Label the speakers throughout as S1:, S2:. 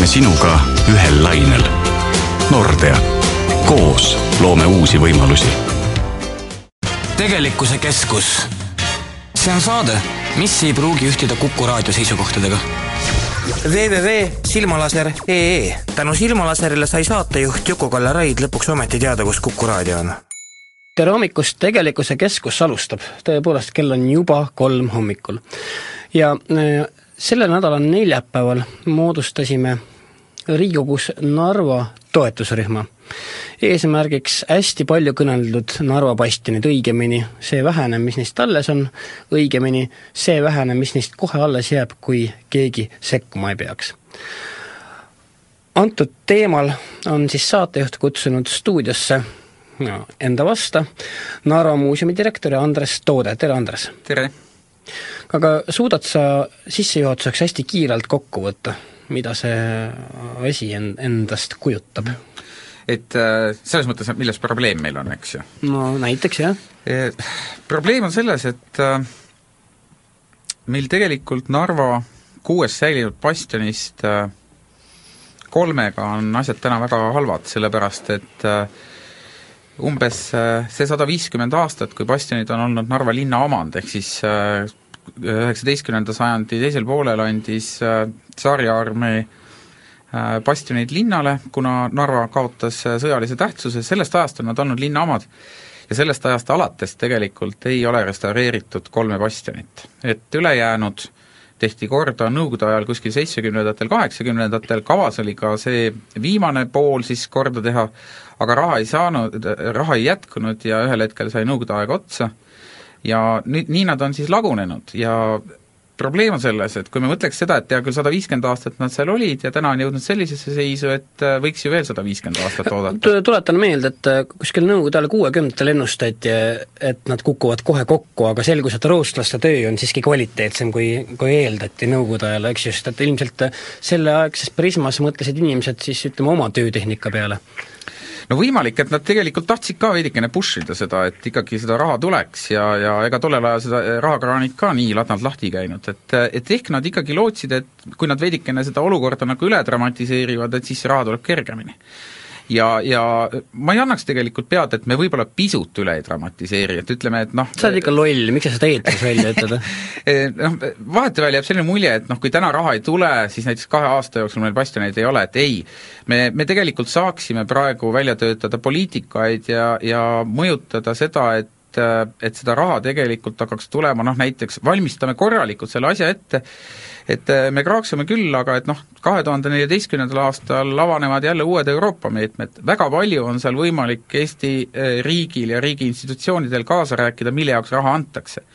S1: oleme sinuga ühel lainel. Nordea, koos loome uusi võimalusi.
S2: tegelikkuse keskus. see on saade, mis ei pruugi ühtida Kuku raadio seisukohtadega www.silmalaser.ee tänu Silmalaserile sai saatejuht Juku-Kalle Raid lõpuks ometi teada, kus Kuku raadio on. tere hommikust, Tegelikkuse Keskus alustab, tõepoolest, kell on juba kolm hommikul. ja äh, sellel nädalal neljapäeval moodustasime Riigikogus Narva toetusrühma. eesmärgiks hästi palju kõneldud Narva bastionid, õigemini see vähene, mis neist alles on, õigemini see vähene, mis neist kohe alles jääb, kui keegi sekkuma ei peaks. antud teemal on siis saatejuht kutsunud stuudiosse no, enda vasta Narva muuseumi direktori Andres Toode, tere Andres!
S3: tere!
S2: aga suudad sa sissejuhatuseks hästi kiirelt kokku võtta, mida see asi en-, endast kujutab?
S3: et äh, selles mõttes, et milles probleem meil on, eks ju?
S2: no näiteks, jah
S3: e,. Probleem on selles, et äh, meil tegelikult Narva kuuest säilinud bastionist äh, kolmega on asjad täna väga halvad, sellepärast et umbes see sada viiskümmend aastat, kui bastionid on olnud Narva linna omand, ehk siis üheksateistkümnenda sajandi teisel poolel andis tsaariarmee Äh, bastionid linnale, kuna Narva kaotas äh, sõjalise tähtsuse, sellest ajast on nad olnud linna omad ja sellest ajast alates tegelikult ei ole restaureeritud kolme bastionit. et ülejäänud tehti korda Nõukogude ajal kuskil seitsmekümnendatel, kaheksakümnendatel, kavas oli ka see viimane pool siis korda teha, aga raha ei saanud, raha ei jätkunud ja ühel hetkel sai Nõukogude aeg otsa ja nüüd, nii nad on siis lagunenud. Ja probleem on selles, et kui me mõtleks seda, et hea küll, sada viiskümmend aastat nad seal olid ja täna on jõudnud sellisesse seisu, et äh, võiks ju veel sada viiskümmend aastat oodata.
S2: tuletan meelde, et äh, kuskil Nõukogude ajal kuuekümnendatel ennustati, et nad kukuvad kohe kokku, aga selgus, et rootslaste töö on siiski kvaliteetsem, kui, kui eeldati Nõukogude ajal, eks ju, sest et ilmselt selleaegses prismas mõtlesid inimesed siis ütleme, oma töötehnika peale
S3: no võimalik, et nad tegelikult tahtsid ka veidikene push ida seda, et ikkagi seda raha tuleks ja, ja ega tollel ajal seda rahakraanid ka nii ladnalt lahti käinud, et et ehk nad ikkagi lootsid, et kui nad veidikene seda olukorda nagu üle dramatiseerivad, et siis see raha tuleb kergemini ja, ja ma ei annaks tegelikult pead, et me võib-olla pisut üle ei dramatiseeri, et ütleme, et noh
S2: sa oled ikka loll, miks sa seda eetris välja ütled
S3: eh, noh, vahetevahel jääb selline mulje, et noh, kui täna raha ei tule, siis näiteks kahe aasta jooksul meil bastioneid ei ole, et ei, me, me tegelikult saaksime praegu välja töötada poliitikaid ja, ja mõjutada seda, et et seda raha tegelikult hakkaks tulema, noh näiteks valmistame korralikult selle asja ette, et äh, me kraaksime küll, aga et noh, kahe tuhande neljateistkümnendal aastal avanevad jälle uued Euroopa meetmed, väga palju on seal võimalik Eesti äh, riigil ja riigi institutsioonidel kaasa rääkida, mille jaoks raha antakse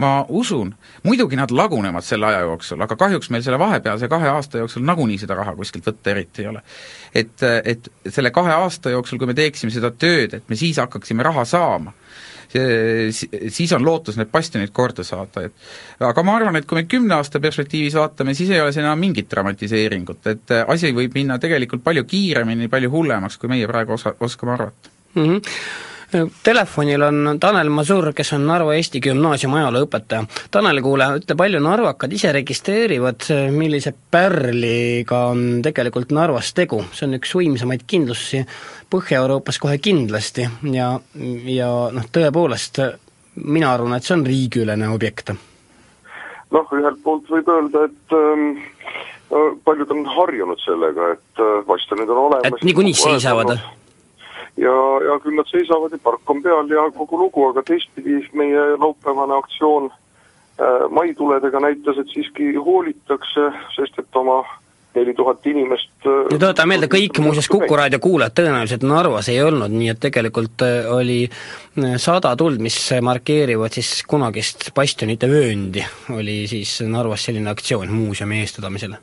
S3: ma usun, muidugi nad lagunevad selle aja jooksul, aga kahjuks meil selle vahepealse kahe aasta jooksul nagunii seda raha kuskilt võtta eriti ei ole. et, et selle kahe aasta jooksul, kui me teeksime seda tööd, et me siis hakkaksime raha saama, siis on lootus need bastionid korda saada, et aga ma arvan, et kui me kümne aasta perspektiivis vaatame, siis ei ole see enam mingit dramatiseeringut, et asi võib minna tegelikult palju kiiremini, palju hullemaks, kui meie praegu osa, oskame arvata
S2: mm. -hmm telefonil on Tanel Masur, kes on Narva Eesti Gümnaasiumi ajalooõpetaja. Tanel, kuule, ütle, palju narvakad ise registreerivad, millise pärliga on tegelikult Narvas tegu, see on üks võimsamaid kindlusi Põhja-Euroopas kohe kindlasti ja, ja noh, tõepoolest mina arvan, et see on riigiülene objekt.
S4: noh, ühelt poolt võib öelda, et ähm, paljud on harjunud sellega, et äh, bastionid on olemas.
S2: et niikuinii seisavad?
S4: ja, ja küll nad seisavad ja park on peal ja kogu lugu, aga teistpidi meie laupäevane aktsioon äh, maituledega näitas, et siiski hoolitakse, sest et oma neli tuhat inimest
S2: äh, ja tuletame meelde, kõik muuseas Kuku raadio kuulajad tõenäoliselt Narvas ei olnud, nii et tegelikult äh, oli äh, sada tuld, mis markeerivad siis kunagist bastionite vööndi, oli siis Narvas selline aktsioon muuseumi eestvedamisel.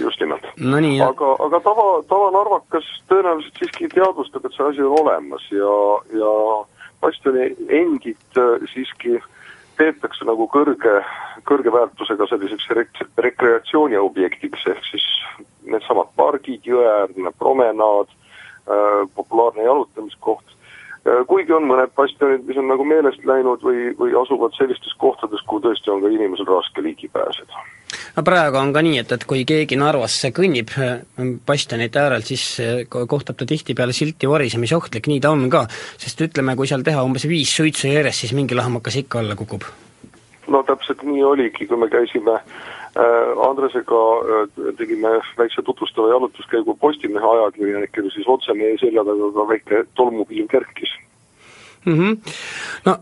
S4: Just nimelt.
S2: No.
S4: aga, aga tava, tavanarvakas tõenäoliselt siiski teadvustab, et see asi on olemas ja, ja bastioni endid äh, siiski peetakse nagu kõrge, kõrge väärtusega selliseks rek-, rekreatsiooniobjektiks, ehk siis needsamad pargid, jõeäärne promenaad äh,, populaarne jalutamiskoht kuigi on mõned bastionid, mis on nagu meelest läinud või, või asuvad sellistes kohtades, kuhu tõesti on ka inimesel raske ligi pääseda.
S2: no praegu on ka nii, et, et kui keegi Narvasse kõnnib bastionite äärel, siis kohtab ta tihtipeale silti varisemisohtlik, nii ta on ka. sest ütleme, kui seal teha umbes viis suitsu järjest, siis mingi lahmakas ikka alla kukub.
S4: no täpselt nii oligi, kui me käisime äh, Andresega äh, tegime väikse tutvustava jalutuskäigu Postimehe ajakirjanikele, siis otse meie selja taga ka väike tolmupilv kerkis
S2: mm. -hmm. No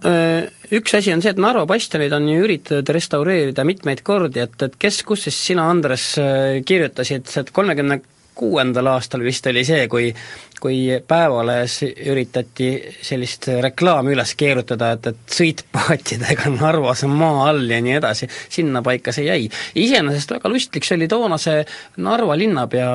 S2: üks asi on see, et Narva bastionid on ju üritatud restaureerida mitmeid kordi, et, et kes, kus siis sina, Andres, kirjutasid, et kolmekümne kuuendal aastal vist oli see, kui kui Päevalehes üritati sellist reklaami üles keerutada, et, et sõitpaatidega Narvas on maa all ja nii edasi, sinnapaika see jäi. iseenesest väga lustlik, see oli toonase Narva linnapea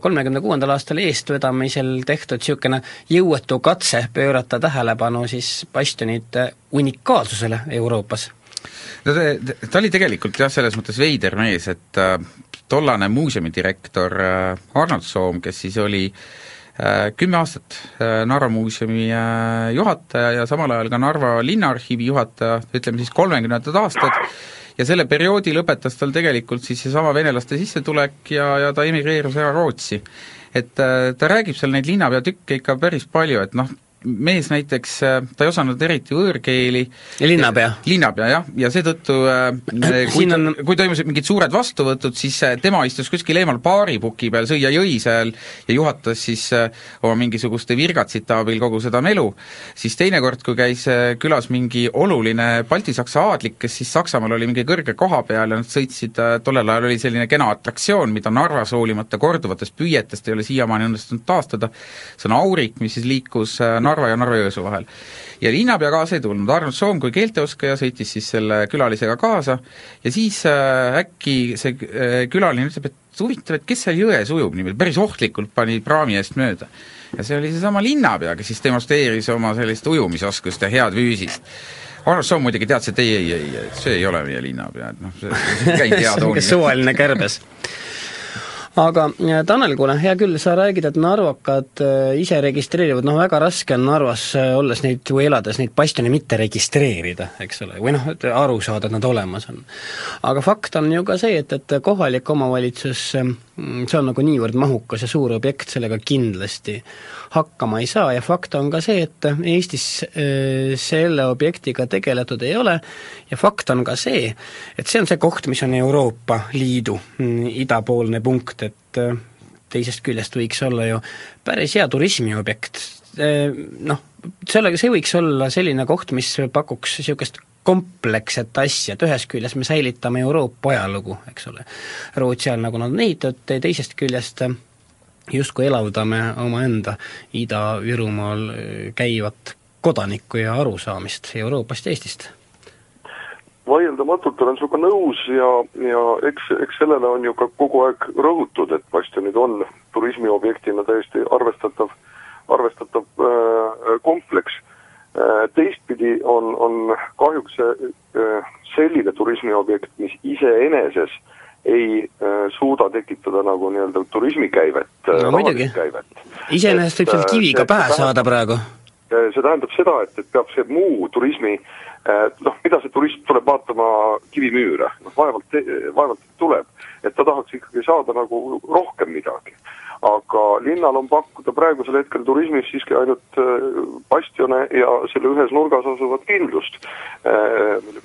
S2: kolmekümne kuuendal aastal eestvedamisel tehtud niisugune jõuetu katse pöörata tähelepanu siis bastionite unikaalsusele Euroopas
S3: no ta, ta oli tegelikult jah, selles mõttes veider mees, et äh, tollane muuseumidirektor äh, Arnold Soom, kes siis oli äh, kümme aastat äh, Narva muuseumi juhataja ja samal ajal ka Narva linnaarhiivi juhataja, ütleme siis kolmekümnendad aastad, ja selle perioodi lõpetas tal tegelikult siis seesama venelaste sissetulek ja, ja ta emigreerus ära Rootsi. et ta räägib seal neid linnapea tükke ikka päris palju, et noh, mees näiteks, äh, ta ei osanud eriti võõrkeeli.
S2: Linnapea?
S3: linnapea, jah, ja seetõttu äh, kui, on... kui toimusid mingid suured vastuvõtud, siis äh, tema istus kuskil eemal baaripuki peal, sõi ja jõi seal ja juhatas siis oma mingisuguste virgatsite abil kogu seda melu, siis teinekord, kui käis külas mingi oluline baltisaksa aadlik, kes siis Saksamaal oli mingi kõrge koha peal ja nad sõitsid, tollel ajal oli selline kena atraktsioon, mida Narvas hoolimata korduvatest püüetest ei ole siiamaani õnnestunud taastada, see on aurik, mis siis liikus Narva ja Narva-Jõesuu vahel. ja linnapea kaasa ei tulnud, Arnold Soom kui keelteoskaja sõitis siis selle külalisega kaasa ja siis äh, äkki see äh, külaline ütleb, et huvitav, et kes seal jões ujub niimoodi, päris ohtlikult pani praami eest mööda. ja see oli seesama linnapea, kes siis demonstreeris oma sellist ujumisoskust ja head füüsist. Arnold Soom muidugi teadis, et ei, ei, ei, see ei ole meie linnapea, et noh, see käib hea tooni
S2: suvaline kärbes aga äh, Tanel, kuule, hea küll, sa räägid, et narvakad äh, ise registreerivad, noh väga raske on Narvas äh, olles neid või elades neid bastione mitte registreerida, eks ole, või noh, et aru saada, et nad olemas on. aga fakt on ju ka see, et, et kohalik omavalitsus, see on nagu niivõrd mahukas ja suur objekt, sellega kindlasti hakkama ei saa ja fakt on ka see, et Eestis selle objektiga tegeletud ei ole ja fakt on ka see, et see on see koht, mis on Euroopa Liidu mm, idapoolne punkt, et äh, teisest küljest võiks olla ju päris hea turismiobjekt, äh, noh, sellega, see võiks olla selline koht, mis pakuks niisugust kompleksset asja, et ühest küljest me säilitame Euroopa ajalugu, eks ole, Rootsi ajal, nagu nad on ehitatud, teisest küljest äh, justkui elavdame omaenda Ida-Virumaal käivat kodanikku ja arusaamist Euroopast ja Eestist
S4: vaieldamatult olen sinuga nõus ja, ja eks, eks sellele on ju ka kogu aeg rõhutud, et bastionid on turismiobjektina täiesti arvestatav, arvestatav äh, kompleks äh,. teistpidi on, on kahjuks see äh, selline turismiobjekt, mis iseeneses ei äh, suuda tekitada nagu nii-öelda turismikäivet
S2: äh, no,. muidugi, iseenesest võib sealt äh, kiviga pähe saada praegu.
S4: Äh, see tähendab seda, et, et peab see muu turismi äh, noh, mida see turist tuleb vaatama kivimüüre, noh vaevalt, vaevalt tuleb, et ta tahaks ikkagi saada nagu rohkem midagi. aga linnal on pakkuda praegusel hetkel turismis siiski ainult äh, bastione ja selle ühes nurgas asuvat kindlust,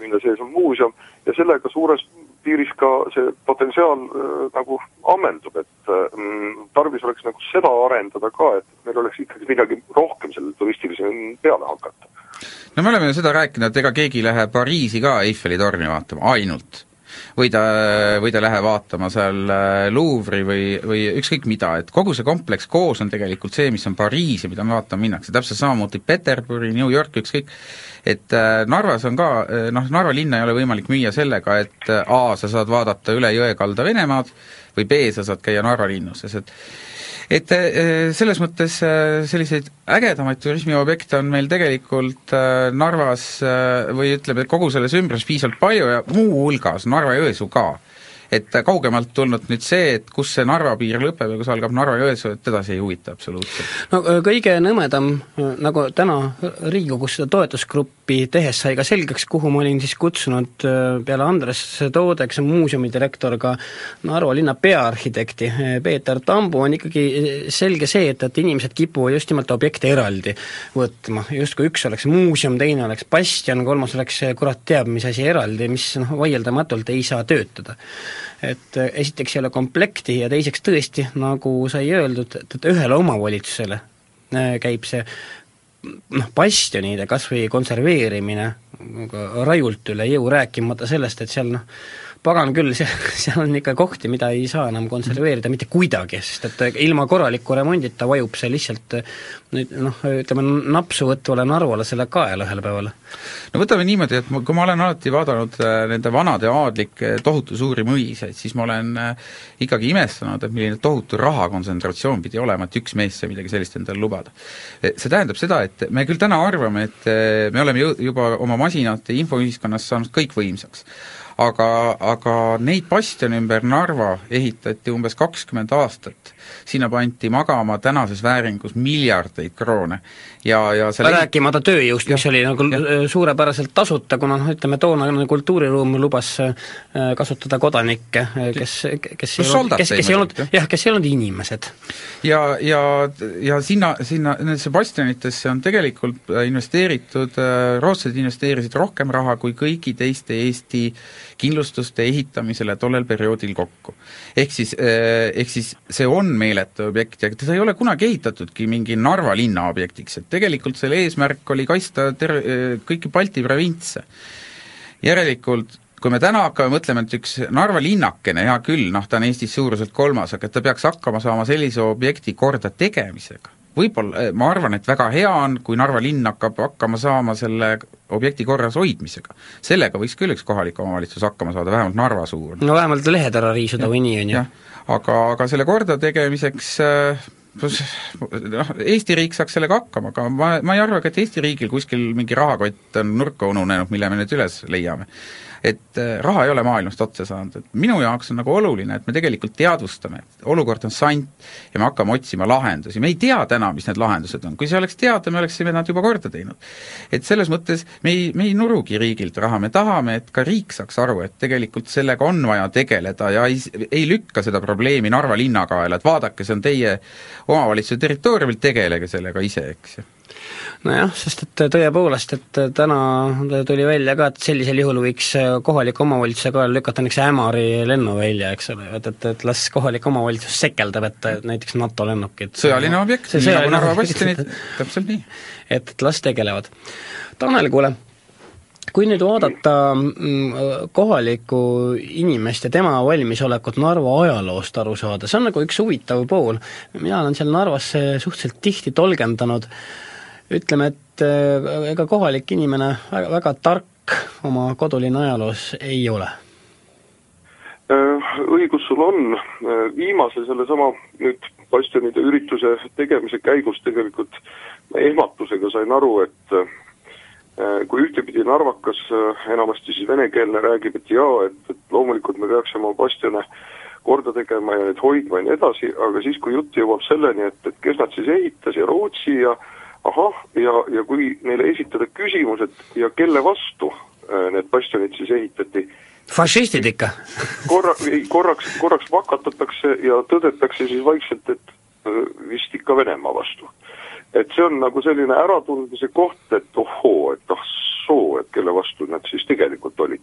S4: mille sees on muuseum ja sellega suures piiris ka see potentsiaal äh, nagu ammendub, et mm, tarvis oleks nagu seda arendada ka, et meil oleks ikkagi midagi rohkem sellele turistilisele peale hakata.
S3: No me oleme ju seda rääkinud, et ega keegi ei lähe Pariisi ka Eiffeli torni vaatama, ainult. või ta, või ta läheb vaatama seal äh, Louvre'i või, või ükskõik mida, et kogu see kompleks koos on tegelikult see, mis on Pariis ja mida me vaatama minnakse, täpselt samamoodi Peterburi, New York, ükskõik, et äh, Narvas on ka, äh, noh, Narva linna ei ole võimalik müüa sellega, et A, sa saad vaadata üle jõekalda Venemaad, või B, sa saad käia Narva linnuses, et et äh, selles mõttes äh, selliseid ägedamaid turismiobjekte on meil tegelikult äh, Narvas või ütleme, kogu selles ümbruses piisavalt palju ja muuhulgas Narva-Jõesuu ka. Et kaugemalt tulnud nüüd see, et kus see Narva piir lõpeb ja kus algab Narva-Jõesuu, et teda see ei huvita absoluutselt.
S2: no kõige nõmedam, nagu täna Riigikogus seda toetusgruppi tehes sai ka selgeks, kuhu ma olin siis kutsunud peale Andres Toode, kes on muuseumi direktor, ka Narva linna peaarhitekti Peeter Tambu, on ikkagi selge see, et, et inimesed kipuvad just nimelt objekte eraldi võtma, justkui üks oleks muuseum, teine oleks bastion, kolmas oleks kurat teab mis asi eraldi, mis noh, vaieldamatult ei saa töötada. Et esiteks ei ole komplekti ja teiseks tõesti, nagu sai öeldud, et, et ühele omavalitsusele äh, käib see noh, bastionide kas või konserveerimine rajult üle jõu, rääkimata sellest, et seal noh, pagan küll, see, seal on ikka kohti, mida ei saa enam konserveerida mitte kuidagi, sest et ilma korraliku remondita vajub see lihtsalt nüüd noh, ütleme napsuvõtvale Narvale selle kaela ühel päeval.
S3: no võtame niimoodi, et ma, kui ma olen alati vaadanud äh, nende vanade aadlike tohutu suuri mõisaid, siis ma olen äh, ikkagi imestanud, et milline tohutu rahakontsentratsioon pidi olema, et üks mees sai midagi sellist endale lubada. See tähendab seda, et me küll täna arvame, et äh, me oleme jõu-, juba oma masinate infoühiskonnas saanud kõikvõimsaks aga, aga neid bastione ümber Narva ehitati umbes kakskümmend aastat. Sinna pandi magama tänases vääringus miljardeid kroone ja, ja selle
S2: rääkimata tööjõust, mis oli nagu ja. suurepäraselt tasuta, kuna noh, ütleme toonane kultuuriruum lubas äh, kasutada kodanikke, äh, kes, kes ei olnud, kes, kes ei olnud, jah, kes ei olnud inimesed.
S3: ja, ja, ja sinna, sinna, nendesse bastionitesse on tegelikult investeeritud, äh, rootslased investeerisid rohkem raha kui kõigi teiste Eesti kindlustuste ehitamisele tollel perioodil kokku. ehk siis, ehk siis see on meeletu objekt ja teda ei ole kunagi ehitatudki mingi Narva linna objektiks, et tegelikult selle eesmärk oli kaitsta ter-, kõiki Balti provintse. järelikult kui me täna hakkame mõtlema, et üks Narva linnakene, hea küll, noh ta on Eestis suuruselt kolmas, aga ta peaks hakkama saama sellise objekti korda tegemisega, võib-olla, ma arvan, et väga hea on, kui Narva linn hakkab hakkama saama selle objekti korras hoidmisega. sellega võiks küll üks kohalik omavalitsus hakkama saada, vähemalt Narva suur.
S2: no vähemalt lehed ära riisuda või nii, on ju.
S3: Aga, aga selle korda tegemiseks äh, noh, Eesti riik saaks sellega hakkama, aga ma, ma ei arva ka, et Eesti riigil kuskil mingi rahakott on nurka ununenud, mille me nüüd üles leiame et äh, raha ei ole maailmast otsa saanud, et minu jaoks on nagu oluline, et me tegelikult teadvustame, et olukord on sant ja me hakkame otsima lahendusi, me ei tea täna, mis need lahendused on, kui see oleks teada, me oleksime nad juba korda teinud. et selles mõttes me ei, me ei nurugi riigilt raha, me tahame, et ka riik saaks aru, et tegelikult sellega on vaja tegeleda ja ei, ei lükka seda probleemi Narva linna kaela, et vaadake, see on teie omavalitsuse territooriumil, tegelege sellega ise, eks ju
S2: nojah, sest et tõepoolest, et täna tuli välja ka, et sellisel juhul võiks kohaliku omavalitsuse kaela lükata näiteks Ämari lennuvälja, eks ole, et, et, et las kohalik omavalitsus sekeldab, et näiteks NATO lennukid
S3: sõjaline objekt, nii nagu Narva bastionid, täpselt nii.
S2: et, et las tegelevad. Tanel, kuule, kui nüüd vaadata mm, kohalikku inimest ja tema valmisolekut Narva ajaloost aru saada, see on nagu üks huvitav pool. mina olen seal Narvas suhteliselt tihti tolgendanud äh, ütleme, et äh, ega kohalik inimene väga, väga tark oma kodulinna ajaloos ei ole.
S4: Äh, õigus sul on, äh, viimase sellesama nüüd bastionide ürituse tegemise käigus tegelikult ehmatusega sain aru, et kui ühtepidi narvakas, enamasti siis venekeelne, räägib, et jaa, et, et loomulikult me peaksime oma bastione korda tegema ja neid hoidma ja nii edasi, aga siis, kui jutt jõuab selleni, et, et kes nad siis ehitas ja Rootsi ja äh, ahah, ja, ja kui neile esitada küsimus, et ja kelle vastu äh, need bastionid siis ehitati,
S2: fašistid ikka
S4: korra, korraks, korraks vakatatakse ja tõdetakse siis vaikselt, et äh, vist ikka Venemaa vastu. et see on nagu selline äratundmise koht, et ohoo, et ah soo, et kelle vastu nad siis tegelikult olid.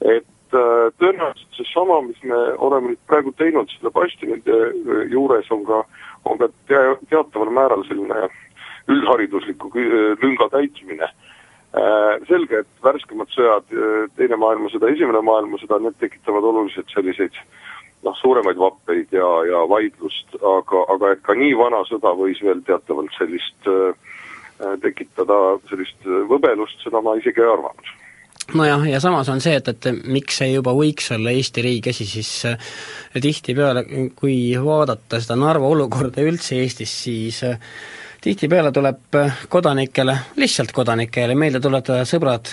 S4: et äh, tõenäoliselt seesama, mis me oleme nüüd praegu teinud selle bastionide juures, on ka, on ka tea-, teataval määral selline üldharidusliku lünga täitmine. Äh, selge, et värskemad sõjad, äh, Teine maailmasõda, Esimene maailmasõda, need tekitavad oluliselt selliseid noh, suuremaid vappeid ja, ja vaidlust, aga, aga et ka nii vana sõda võis veel teatavalt sellist äh, tekitada sellist võbelust, seda ma isegi ei arvanud
S2: nojah, ja samas on see, et, et miks see juba võiks olla Eesti riigi asi, siis tihtipeale, kui vaadata seda Narva olukorda üldse Eestis, siis tihtipeale tuleb kodanikele, lihtsalt kodanikele meelde tuletada, sõbrad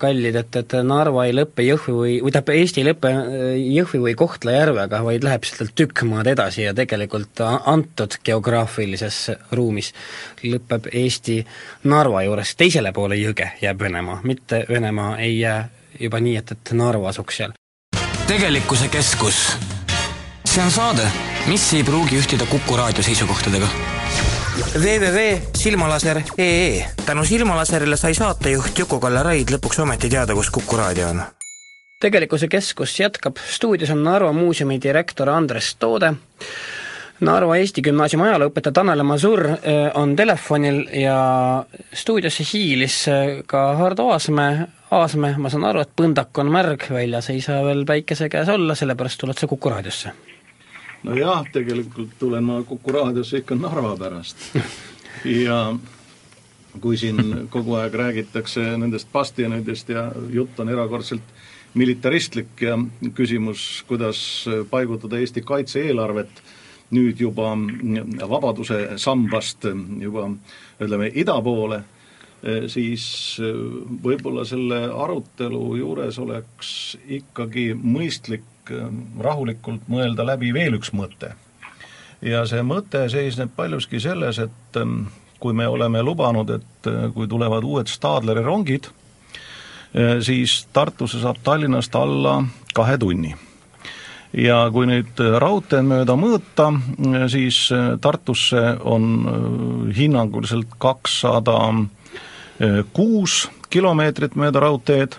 S2: kallid, et, et Narva ei lõppe Jõhvi või, või tähendab, Eesti ei lõppe Jõhvi või Kohtla-Järvega, vaid läheb sealt tükk maad edasi ja tegelikult antud geograafilises ruumis lõpeb Eesti Narva juures, teisele poole jõge jääb Venemaa, mitte Venemaa ei jää juba nii, et, et Narva asuks seal. tegelikkuse keskus. see on saade, mis ei pruugi ühtida Kuku raadio seisukohtadega www.silmalaser.ee tänu Silmalaserile sai saatejuht Juku-Kalle Raid lõpuks ometi teada, kus Kuku raadio on. tegelikkuse keskus jätkab, stuudios on Narva muuseumi direktor Andres Toode, Narva Eesti Gümnaasiumi ajalooõpetaja Tanel Masur eh, on telefonil ja stuudiosse hiilis eh, ka Hardo Aasmäe, Aasmäe, ma saan aru, et põndak on märg, väljas ei saa veel päikese käes olla, sellepärast tuled sa Kuku raadiosse
S5: nojah, tegelikult tulen ma Kuku raadiosse ikka Narva pärast. ja kui siin kogu aeg räägitakse nendest bastionidest ja jutt on erakordselt militaristlik ja küsimus, kuidas paigutada Eesti kaitse-eelarvet nüüd juba vabaduse sambast juba ütleme, ida poole, siis võib-olla selle arutelu juures oleks ikkagi mõistlik rahulikult mõelda läbi veel üks mõte. ja see mõte seisneb paljuski selles, et ähm, kui me oleme lubanud, et äh, kui tulevad uued Stadleri rongid, äh, siis Tartusse saab Tallinnast alla kahe tunni ja kui nüüd raudteed mööda mõõta, äh, siis Tartusse on hinnanguliselt kakssada kuus kilomeetrit mööda raudteed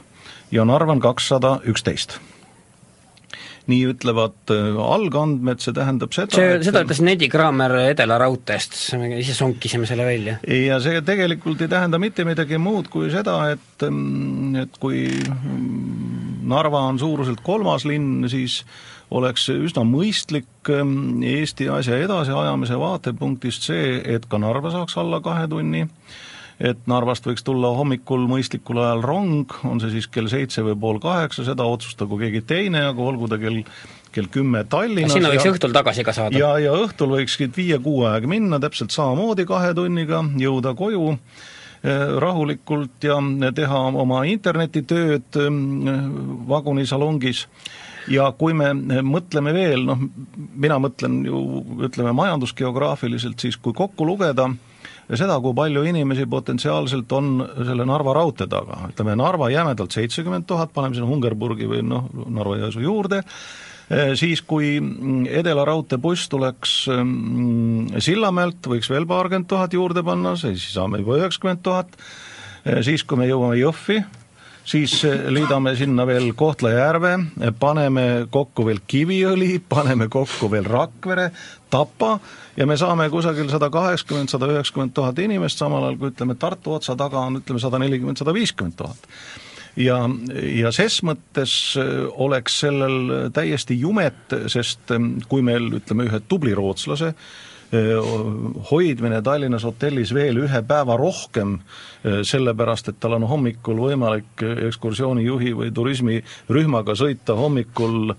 S5: ja Narva on kakssada üksteist nii ütlevad äh, algandmed, see tähendab seda
S2: see, seda ütles Nedi Kraamer Edela raudteest, me ise sonkisime selle välja.
S5: ja see tegelikult ei tähenda mitte midagi muud kui seda, et mm, et kui mm, Narva on suuruselt kolmas linn, siis oleks üsna mõistlik mm, Eesti asja edasiajamise vaatepunktist see, et ka Narva saaks alla kahe tunni, et Narvast võiks tulla hommikul mõistlikul ajal rong, on see siis kell seitse või pool kaheksa, seda otsustagu keegi teine, aga olgu ta kell kell kümme Tallinnas
S2: sinna võiks ja, õhtul tagasi ka saada?
S5: ja, ja õhtul võikski viie-kuue aega minna, täpselt samamoodi kahe tunniga, jõuda koju eh, rahulikult ja teha oma internetitööd eh, vagunisalongis ja kui me mõtleme veel, noh, mina mõtlen ju ütleme majandusgeograafiliselt, siis kui kokku lugeda ja seda, kui palju inimesi potentsiaalselt on selle Narva raudtee taga, ütleme Narva jämedalt seitsekümmend tuhat, paneme sinna Hungerburgi või noh, Narva-Jõesuu juurde, siis kui Edela raudteebuss tuleks mm, Sillamäelt, võiks veel paarkümmend tuhat juurde panna, siis saame juba üheksakümmend tuhat, siis kui me jõuame Jõhvi, siis eh, liidame sinna veel Kohtla-Järve, paneme kokku veel Kiviõli, paneme kokku veel Rakvere, Tapa ja me saame kusagil sada kaheksakümmend, sada üheksakümmend tuhat inimest, samal ajal kui ütleme, Tartu otsa taga on ütleme sada nelikümmend, sada viiskümmend tuhat. Ja, ja ses mõttes äh, oleks sellel täiesti jumet, sest ähm, kui meil ütleme, ühe tubli rootslase äh, hoidmine Tallinnas hotellis veel ühe päeva rohkem, sellepärast et tal on hommikul võimalik ekskursioonijuhi või turismirühmaga sõita hommikul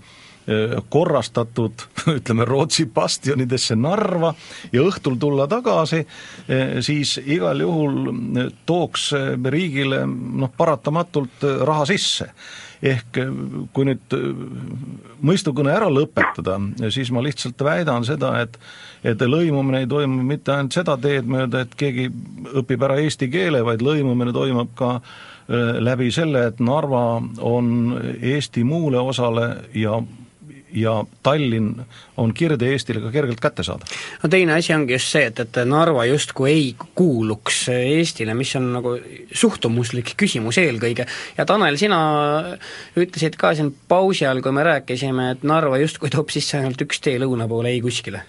S5: korrastatud, ütleme, Rootsi bastionidesse Narva ja õhtul tulla tagasi, siis igal juhul tooks riigile noh, paratamatult raha sisse ehk kui nüüd mõistukõne ära lõpetada, siis ma lihtsalt väidan seda, et et lõimumine ei toimu mitte ainult seda teed mööda, et keegi õpib ära eesti keele, vaid lõimumine toimub ka läbi selle, et Narva on Eesti muule osale ja ja Tallinn on Kirde-Eestile ka kergelt kättesaadav.
S2: no teine asi ongi just see, et, et Narva justkui ei kuuluks Eestile, mis on nagu suhtumuslik küsimus eelkõige, ja Tanel, sina ütlesid ka siin pausi all, kui me rääkisime, et Narva justkui toob sisse ainult üks tee lõuna poole, ei kuskile.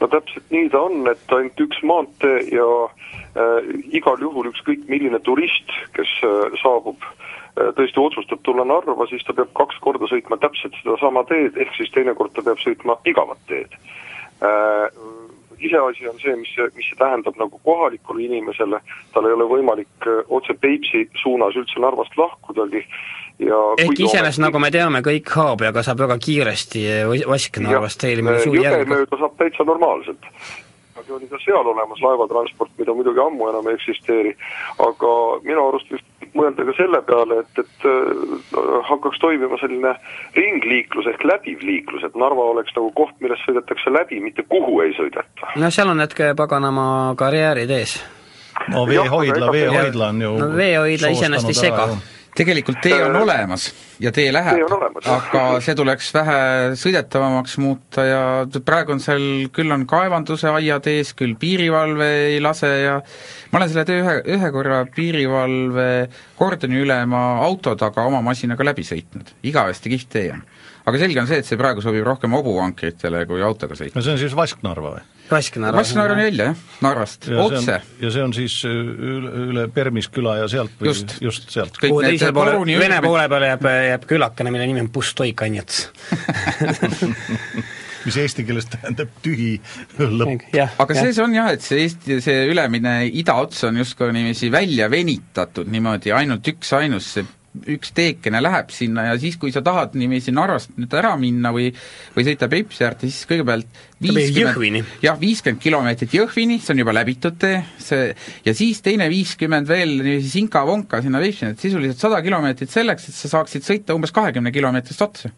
S4: no täpselt nii ta on, et ainult üks maantee ja äh, igal juhul ükskõik milline turist, kes äh, saabub Äh, tõesti otsustab tulla Narva, siis ta peab kaks korda sõitma täpselt sedasama teed, ehk siis teinekord ta peab sõitma igavat teed. Äh, iseasi on see, mis see, mis see tähendab nagu kohalikule inimesele, tal ei ole võimalik äh, otse Peipsi suunas üldse Narvast lahkudagi ja
S2: ehk iseenesest, nagu me teame, kõik Haabjaga saab väga kiiresti Vask Narvast teile
S4: jõge mööda saab täitsa normaalselt. Kunagi oli ka seal olemas laevatransport, mida muidugi ammu enam ei eksisteeri, aga minu arust võiks mõelda ka selle peale, et, et äh, hakkaks toimima selline ringliiklus ehk läbiv liiklus, et Narva oleks nagu koht, millest sõidetakse läbi, mitte kuhu ei sõideta.
S2: no seal on need paganama karjäärid ees.
S5: no veehoidla, veehoidla on ju
S2: no veehoidla iseenesest ei sega
S3: tegelikult tee on olemas ja tee läheb, aga see tuleks vähe sõidetavamaks muuta ja praegu on seal, küll on kaevanduse aiad ees, küll piirivalve ei lase ja ma olen selle tee ühe, ühe korra piirivalve kordoni ülema auto taga oma masinaga läbi sõitnud, igavesti kihvt tee on. aga selge on see, et see praegu sobib rohkem hobuvankritele kui autoga sõita.
S5: no see on siis Vasknarva või?
S2: Vasknarva.
S3: Vasknarva on välja, jah, Narvast, otse.
S5: ja see on siis üle, üle Permisküla ja sealt või
S3: Just.
S5: just sealt?
S3: Kõik
S2: kuhu teisele poole, Vene poole peale jääb, jääb külakene, mille nimi on Pustoikanjats
S5: mis eesti keeles tähendab tühi lõpp.
S3: aga see, see on jah, et see Eesti, see ülemine idaots on justkui niiviisi välja venitatud niimoodi, ainult üksainus, see üks teekene läheb sinna ja siis, kui sa tahad niiviisi Narvast nüüd ära minna või või sõita Peipsi äärde, siis kõigepealt
S2: Jõhvini.
S3: jah, viiskümmend kilomeetrit Jõhvini, see on juba läbitud tee, see ja siis teine viiskümmend veel niiviisi sinka-vonka sinna Peipsini, et sisuliselt sada kilomeetrit selleks, et sa saaksid sõita umbes kahekümne kilomeetrist otsa.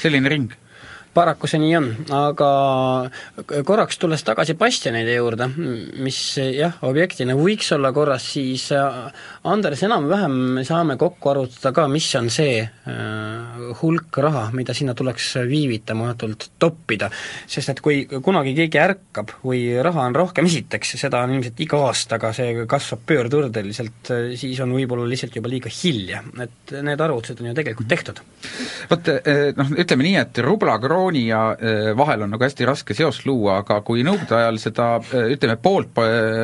S3: selline ring
S2: paraku see nii on, aga korraks tulles tagasi bastionide juurde, mis jah, objektina võiks olla korras, siis äh, Andres, enam-vähem me saame kokku arvutada ka, mis on see äh, hulk raha, mida sinna tuleks viivitamatult toppida. sest et kui kunagi keegi ärkab või raha on rohkem, esiteks, seda on ilmselt iga aastaga, see kasvab pöördurdeliselt, siis on võib-olla lihtsalt juba liiga hilja, et need arvutused on ju tegelikult tehtud.
S3: vot noh, ütleme nii, et rubla, krooni ja eh, vahel on nagu hästi raske seost luua, aga kui Nõukogude ajal seda eh, ütleme, poolt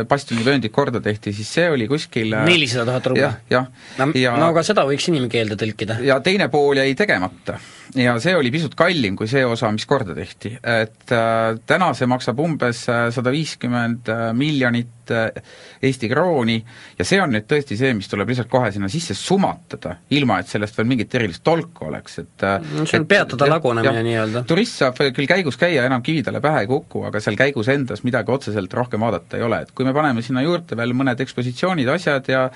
S3: bastionivööndit korda tehti, siis see oli kuskil
S2: nelisada tuhat rubla
S3: jah, jah.
S2: no,
S3: ja
S2: no aga seda võiks inimkeelde tõlkida.
S3: ja teine pool jäi tegemata. ja see oli pisut kallim kui see osa, mis korda tehti. et äh, täna see maksab umbes sada viiskümmend miljonit äh, Eesti krooni ja see on nüüd tõesti see, mis tuleb lihtsalt kohe sinna sisse sumatada, ilma et sellest veel mingit erilist tolku oleks, et äh,
S2: see on
S3: et-
S2: peatada lagunemine nii-öelda.
S3: Turist saab küll käigus käia, enam kivi talle pähe ei kuku, aga seal käigus endas midagi otseselt rohkem vaadata ei ole, et kui me paneme sinna juurde veel mõned ekspositsioonid, asjad ja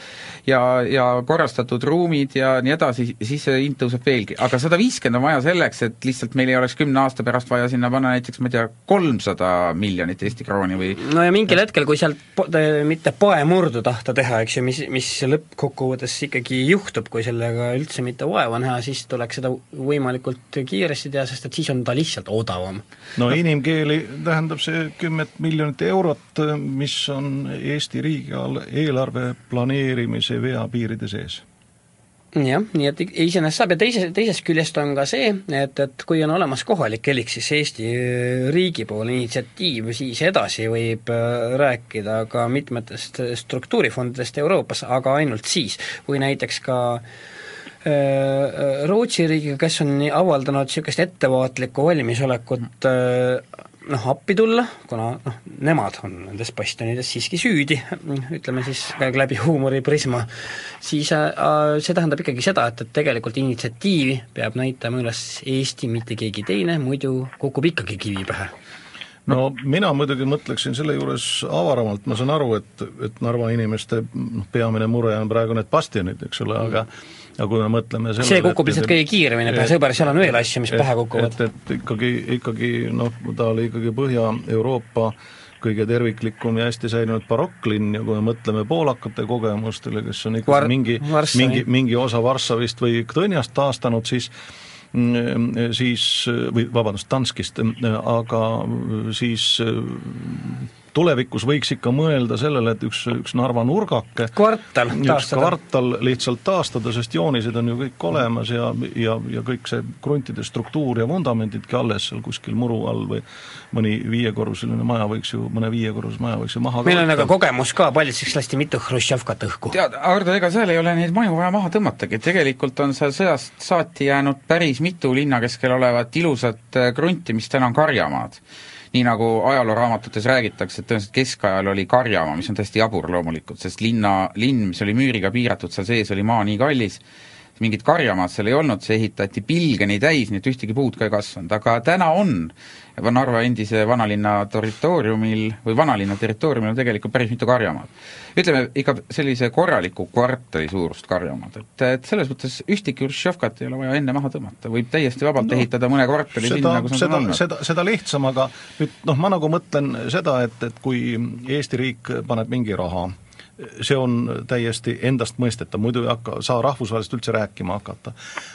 S3: ja, ja korrastatud ruumid ja nii edasi, siis see hind tõuseb veelgi, aga sada viiskümmend on vaja selleks, et lihtsalt meil ei oleks kümne aasta pärast vaja sinna panna näiteks ma ei tea, kolmsada miljonit Eesti krooni või
S2: no ja mingil hetkel, kui sealt po-, mitte paemurdu tahta teha, eks ju, mis, mis lõppkokkuvõttes ikkagi juhtub, kui sellega üldse mitte vaeva näha, siis tuleks seda võimalikult kiiresti teha, sest et siis on ta lihtsalt odavam.
S5: no inimkeeli tähendab see kümmet miljonit eurot, mis on Eesti riigi all eelarve planeerimise veapiiride sees.
S2: Jah, nii et iseenesest saab. Ja teise, teisest küljest on ka see, et, et kui on olemas kohalik elik, siis Eesti äh, riigipoolne initsiatiiv, siis edasi võib äh, rääkida ka mitmetest struktuurifondidest Euroopas, aga ainult siis, kui näiteks ka äh, Rootsi riigiga, kes on avaldanud niisugust ettevaatlikku valmisolekut äh, noh, appi tulla, kuna noh, nemad on nendes bastionides siiski süüdi, ütleme siis läbi huumoriprisma, siis äh, see tähendab ikkagi seda, et, et tegelikult initsiatiivi peab näitama üles Eesti, mitte keegi teine, muidu kukub ikkagi kivi pähe.
S5: no mina muidugi mõtleksin selle juures avaramalt, ma saan aru, et, et Narva inimeste noh, peamine mure on praegu need bastionid, eks ole, aga aga kui me mõtleme sellele
S2: see kukub lihtsalt kõige kiiremini sõber, seal on veel asju, mis pähe kukuvad.
S5: et, et ikkagi, ikkagi noh, ta oli ikkagi Põhja-Euroopa kõige terviklikum ja hästi säilinud barokklinn ja kui me mõtleme poolakate kogemustele, kes on ikkagi
S2: Var-
S5: mingi, mingi, mingi osa Varssavist või Gdõnjast taastanud, siis siis, või vabandust, Danskist, aga siis tulevikus võiks ikka mõelda sellele, et üks, üks Narva nurgake
S2: kvartal
S5: üks
S2: taastada.
S5: kvartal lihtsalt taastada, sest joonised on ju kõik olemas ja, ja, ja kõik see kruntide struktuur ja vundamendidki alles seal kuskil muru all või mõni viiekorruseline maja võiks ju, mõne viiekorruselise maja võiks ju maha
S2: meil on aga kogemus ka, Paldiskis lasti mitu Hruštšovkat õhku.
S3: tead, Ardo, ega seal ei ole neid maju vaja maha tõmmatagi, tegelikult on seal sõjast saati jäänud päris mitu linna keskel olevat ilusat äh, krunti, mis täna on karjamaad. Nii nagu ajalooraamatutes räägitakse, et tõenäoliselt keskajal oli karjamaa, mis on täiesti jabur loomulikult, sest linna, linn, mis oli müüriga piiratud, seal sees oli maa nii kallis, mingit karjamaad seal ei olnud, see ehitati pilgeni täis, nii et ühtegi puud ka ei kasvanud, aga täna on Narva endise vanalinna territooriumil või vanalinna territooriumil on tegelikult päris mitu karjamaad. ütleme ikka sellise korraliku kvartali suurust karjamaad, et, et selles mõttes ühtegi Hruštšovkat ei ole vaja enne maha tõmmata, võib täiesti vabalt no, ehitada mõne kvartali
S5: seda,
S3: sinna, kus
S5: seda,
S3: on olnud.
S5: seda, seda lihtsam, aga nüüd noh, ma nagu mõtlen seda, et, et kui Eesti riik paneb mingi raha see on täiesti endastmõistetav, muidu ei hakka, saa rahvusvahelist üldse rääkima hakata.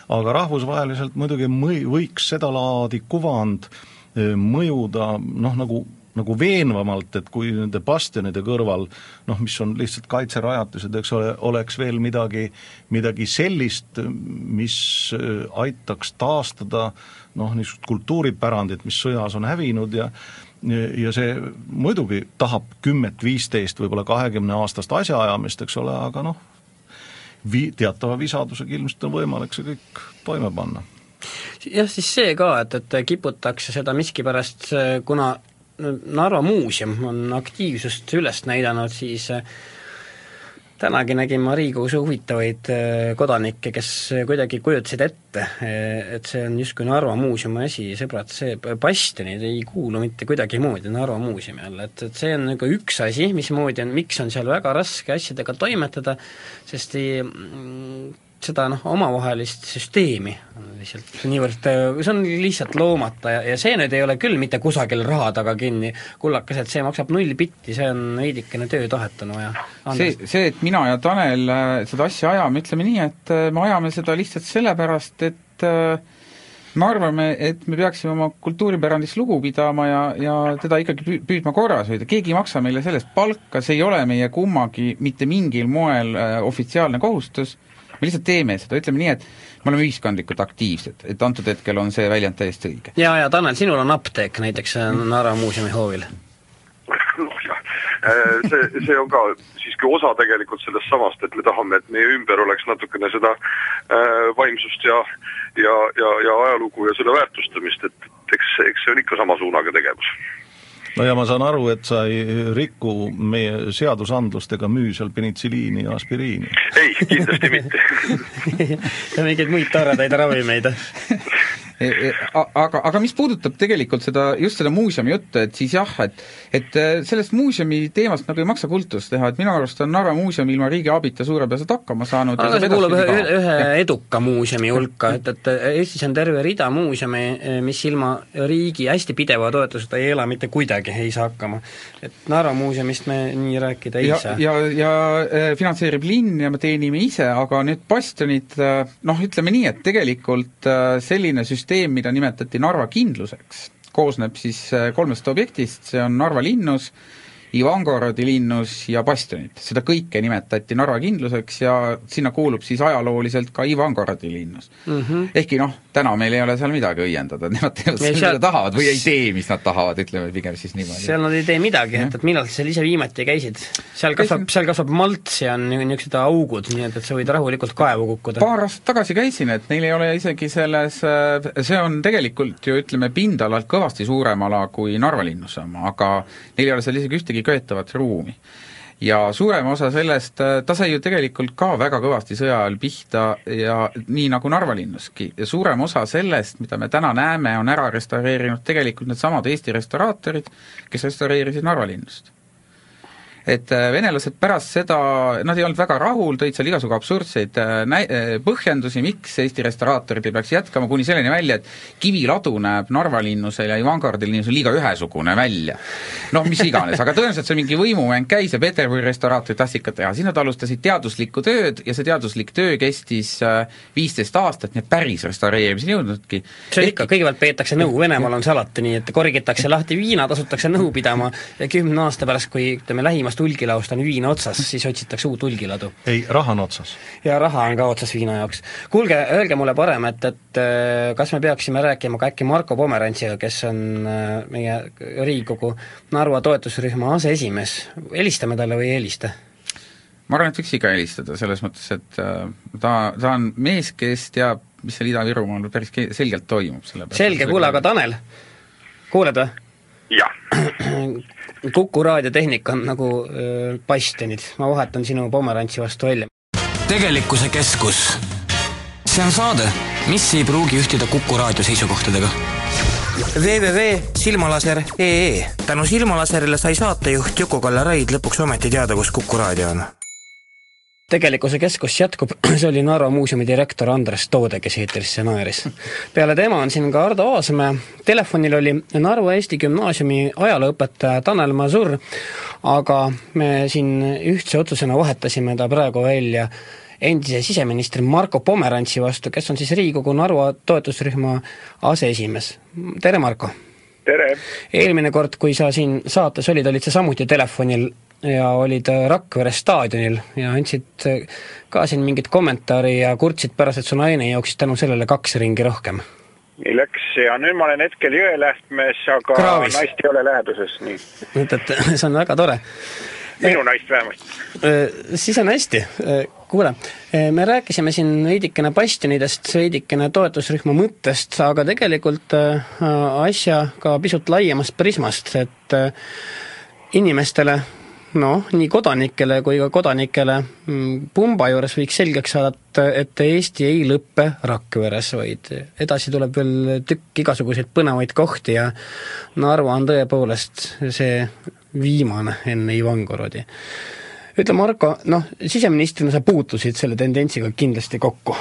S5: aga rahvusvaheliselt muidugi mõi-, võiks sedalaadi kuvand mõjuda noh, nagu nagu veenvamalt, et kui nende bastionide kõrval noh, mis on lihtsalt kaitserajatised, eks ole, oleks veel midagi, midagi sellist, mis aitaks taastada noh, niisugust kultuuripärandit, mis sõjas on hävinud ja ja see muidugi tahab kümmet, viisteist, võib-olla kahekümne aastast asjaajamist, eks ole, aga noh, vi-, teatava visadusega ilmselt on võimalik see kõik toime panna.
S2: jah, siis see ka, et, et kiputakse seda miskipärast, kuna Narva muuseum on aktiivsust üles näidanud, siis tänagi nägin ma Riigikogus huvitavaid äh, kodanikke, kes kuidagi kujutasid ette, äh, et see on justkui Narva muuseumi asi, sõbrad, see bastionid ei kuulu mitte kuidagimoodi Narva muuseumi alla, et, et see on nagu üks asi, mismoodi on, miks on seal väga raske asjadega toimetada, sest ei seda noh, omavahelist süsteemi. lihtsalt niivõrd, see on lihtsalt loomata ja, ja see nüüd ei ole küll mitte kusagil raha taga kinni, kullakesed, see maksab null bitti, see on veidikene töötahet on vaja
S3: see, see, et mina ja Tanel äh, seda asja ajame, ütleme nii, et äh, me ajame seda lihtsalt sellepärast, et äh, me arvame, et me peaksime oma kultuuripärandist lugu pidama ja, ja teda ikkagi püüdma korras hoida, keegi ei maksa meile sellest palka, see ei ole meie kummagi mitte mingil moel äh, ofitsiaalne kohustus me lihtsalt teeme seda, ütleme nii, et me oleme ühiskondlikult aktiivsed, et antud hetkel on see väljend täiesti õige.
S2: ja, ja Tanel, sinul on apteek näiteks Narva muuseumi hoovil?
S4: äh, see, see on ka siiski osa tegelikult sellest samast, et me tahame, et meie ümber oleks natukene seda äh, vaimsust ja ja, ja, ja ajalugu ja selle väärtustamist, et eks, eks see on ikka sama suunaga tegevus
S5: no ja ma saan aru, et sa ei riku meie seadusandlust ega müü seal penitsiliini ja aspiriini.
S4: ei, kindlasti mitte.
S2: Ja mingeid muid toredaid ravimeid
S3: E, e, aga, aga mis puudutab tegelikult seda, just seda muuseumi juttu, et siis jah, et et äh, sellest muuseumi teemast nagu ei maksa kultust teha, et minu arust on Narva muuseum ilma riigi abita suurepäraselt hakkama saanud
S2: aga see kuulub ühe, ühe eduka muuseumi hulka, et, et Eestis on terve rida muuseume, mis ilma riigi hästi pideva toetuseta ei ela mitte kuidagi, ei saa hakkama. et Narva muuseumist me nii rääkida ei
S3: ja,
S2: saa.
S3: ja, ja äh, finantseerib linn ja me teenime ise, aga need bastionid äh, noh, ütleme nii, et tegelikult selline süsteem, mida nimetati Narva kindluseks, koosneb siis äh, kolmest objektist, see on Narva linnus, Ivangorodi linnus ja bastionid. seda kõike nimetati Narva kindluseks ja sinna kuulub siis ajalooliselt ka Ivangorodi linnus mm. -hmm. ehkki noh, täna meil ei ole seal midagi õiendada, nemad teevad seal, mida tahavad või ei tee, mis nad tahavad, ütleme pigem siis niimoodi.
S2: seal nad ei tee midagi, et, et millal sa seal ise viimati käisid? seal kasvab, seal kasvab malts ja on niisugused augud, nii et, et sa võid rahulikult kaevu kukkuda.
S3: paar aastat tagasi käisin, et neil ei ole isegi selles, see on tegelikult ju ütleme, pindalalt kõvasti suurem ala kui Narva linnuse oma, aga neil ei ole seal isegi ühtegi ühtegi köetavat ruumi. ja suurem osa sellest, äh, ta sai ju tegelikult ka väga kõvasti sõja ajal pihta ja nii nagu Narva linnuski, ja suurem osa sellest, mida me täna näeme, on ära restaureerinud tegelikult needsamad Eesti restauraatorid, kes restaureerisid Narva linnust et äh, venelased pärast seda, nad ei olnud väga rahul, tõid seal igasugu absurdseid äh, näi-, äh, põhjendusi, miks Eesti restauraatorid ei peaks jätkama, kuni selleni välja, et kiviladu näeb Narva linnusel ja Ivangardi linnusel liiga ühesugune välja. noh, mis iganes, aga tõenäoliselt see mingi võimumäng käis ja Peterburi restauraatorid tahtsid ka teha, siis nad alustasid teaduslikku tööd ja see teaduslik töö kestis viisteist aastat, nii et päris restaureerimiseni jõudnudki.
S2: see on ikka, kõigepealt peetakse nõu, Venemaal on see alati nii, et korgitakse lahti viinad, asutakse nõu pidama ja kümne aasta pärast, kui ütleme, lähimas viimast hulgilaost on viin otsas, siis otsitakse uut hulgiladu.
S5: ei, raha on otsas.
S2: ja raha on ka otsas viina jaoks. kuulge, öelge mulle parem, et, et äh, kas me peaksime rääkima ka äkki Marko Pomerantsiga, kes on äh, meie Riigikogu Narva toetusrühma aseesimees, helistame talle või ei helista?
S3: ma arvan, et võiks ikka helistada, selles mõttes, et äh, ta, ta on mees, kes teab, mis seal Ida-Virumaal päris selgelt toimub, sellepärast
S2: selge, kuule, aga Tanel, kuuled või?
S4: jah
S2: Kuku raadiotehnika on nagu bastionid, ma vahetan sinu pomerantsi vastu välja.
S1: tegelikkuse keskus
S2: see on saade, mis ei pruugi ühtida Kuku raadio seisukohtadega. www.silmalaser.ee tänu Silmalaserile sai saatejuht Juku-Kalle Raid lõpuks ometi teada, kus Kuku raadio on tegelikkuse keskus jätkub, see oli Narva muuseumi direktor Andres Toode, kes eetrisse naeris. peale tema on siin ka Ardo Aasmäe, telefonil oli Narva Eesti Gümnaasiumi ajalooõpetaja Tanel Masur, aga me siin ühtse otsusena vahetasime ta praegu välja endise siseministri Marko Pomerantsi vastu, kes on siis Riigikogu Narva toetusrühma aseesimees. tere, Marko!
S6: tere!
S2: eelmine kord, kui sa siin saates olid, olid sa samuti telefonil ja olid Rakvere staadionil ja andsid ka siin mingit kommentaari ja kurtsid pärast, et su naine jooksis tänu sellele kaks ringi rohkem.
S6: nii läks ja nüüd ma olen hetkel Jõelähtmes, aga Kraavis. naist ei ole läheduses, nii.
S2: et, et see on väga tore.
S6: minu naist vähemasti.
S2: Siis on hästi, kuule, me rääkisime siin veidikene bastionidest, veidikene toetusrühma mõttest, aga tegelikult asja ka pisut laiemast prismast, et inimestele noh, nii kodanikele kui ka kodanikele mm, pumba juures võiks selgeks saada, et, et Eesti ei lõppe Rakveres, vaid edasi tuleb veel tükk igasuguseid põnevaid kohti ja Narva on tõepoolest see viimane enne Ivangorodi. ütle, Marko, noh, siseministrina sa puutusid selle tendentsiga kindlasti kokku?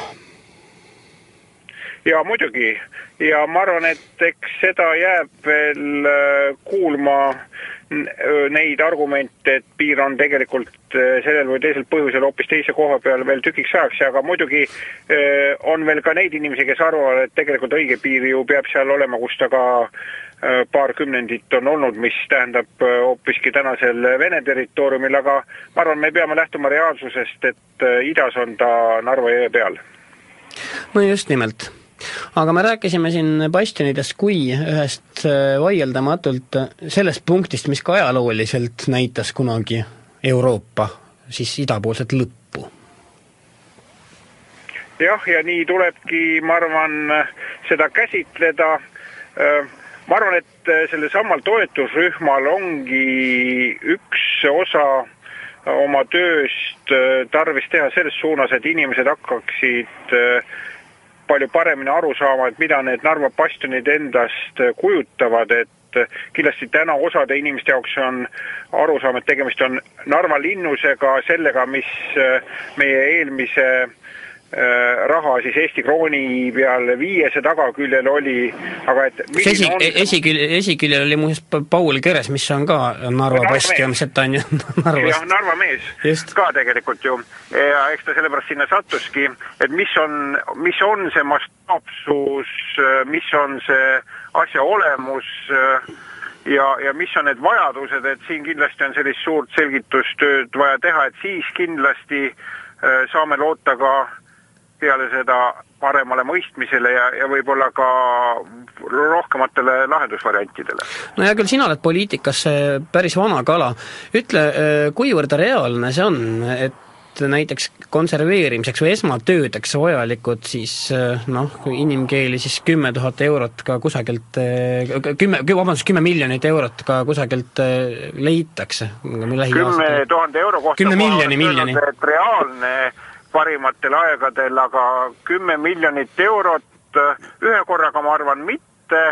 S6: jaa, muidugi, ja ma arvan, et eks seda jääb veel äh, kuulma neid argumente, et piir on tegelikult sellel või teisel põhjusel hoopis teise koha peal veel tükiks ajaks, aga muidugi on veel ka neid inimesi, kes arvavad, et tegelikult õige piir ju peab seal olema, kus ta ka paar kümnendit on olnud, mis tähendab hoopiski tänasel Vene territooriumil, aga ma arvan, me peame lähtuma reaalsusest, et idas on ta Narva jõe peal.
S2: no just nimelt aga me rääkisime siin bastionidest kui ühest äh, vaieldamatult sellest punktist, mis ka ajalooliselt näitas kunagi Euroopa siis idapoolset lõppu.
S6: jah, ja nii tulebki, ma arvan, seda käsitleda, äh, ma arvan, et sellel samal toetusrühmal ongi üks osa oma tööst äh, tarvis teha selles suunas, et inimesed hakkaksid äh, palju paremini aru saama, et mida need Narva bastionid endast kujutavad, et kindlasti täna osade inimeste jaoks on arusaam, et tegemist on Narva linnusega, sellega, mis meie eelmise Äh, raha siis Eesti krooni peal viiese tagaküljel oli, aga et
S2: esi, on... esikülje, esiküljel oli muuseas Paul Keres, mis on ka Narva bastion, see ta on ju
S6: Narvast. jah, Narva mees Just. ka tegelikult ju. ja eks ta sellepärast sinna sattuski, et mis on, mis on see mastaapsus, mis on see asja olemus ja, ja mis on need vajadused, et siin kindlasti on sellist suurt selgitustööd vaja teha, et siis kindlasti äh, saame loota ka peale seda paremale mõistmisele ja, ja võib-olla ka rohkematele lahendusvariantidele.
S2: no hea küll, sina oled poliitikas päris vana kala. ütle, kuivõrd reaalne see on, et näiteks konserveerimiseks või esmatöödeks vajalikud siis noh, inimkeeli siis kümme tuhat eurot ka kusagilt, kümme, vabandust, kümme miljonit eurot ka kusagilt leitakse?
S6: kümme tuhande euro kohta
S2: kümne miljoni, miljoni.
S6: reaalne parimatel aegadel, aga kümme miljonit eurot ühe korraga ma arvan mitte,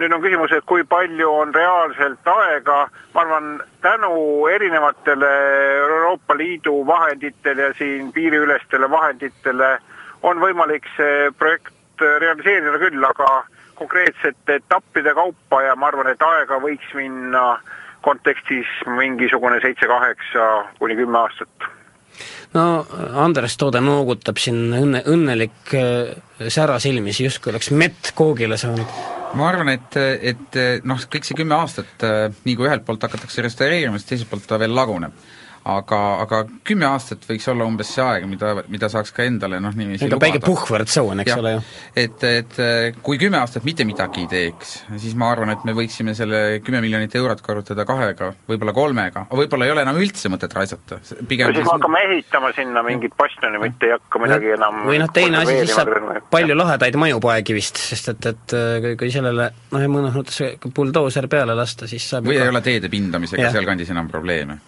S6: nüüd on küsimus, et kui palju on reaalselt aega, ma arvan, tänu erinevatele Euroopa Liidu vahenditele ja siin piiriülestele vahenditele on võimalik see projekt realiseerida küll, aga konkreetsete etappide kaupa ja ma arvan, et aega võiks minna kontekstis mingisugune seitse-kaheksa kuni kümme aastat
S2: no Andres Toode noogutab siin õnne, õnnelik äh, sära silmis, justkui oleks mett koogile saanud.
S3: ma arvan, et, et noh, kõik see kümme aastat, äh, nii kui ühelt poolt hakatakse restaureerima, siis teiselt poolt ta veel laguneb aga, aga kümme aastat võiks olla umbes see aeg, mida, mida saaks ka endale noh, niiviisi
S2: ega väike puhvertsoon, eks ja, ole ju.
S3: et, et kui kümme aastat mitte midagi ei teeks, siis ma arvan, et me võiksime selle kümme miljonit eurot korrutada kahega, võib-olla kolmega, võib-olla ei ole enam üldse mõtet raisata,
S6: pigem siis me hakkame ehitama sinna mingit bastioni, mitte ei hakka midagi enam
S2: või noh, teine asi, siis saab palju lahedaid maju poekivist, sest et, et kui, kui sellele noh, mõnes mõttes buldooser peale lasta, siis saab
S3: või ka... ei ole teede pindamisega sealkandis enam probleeme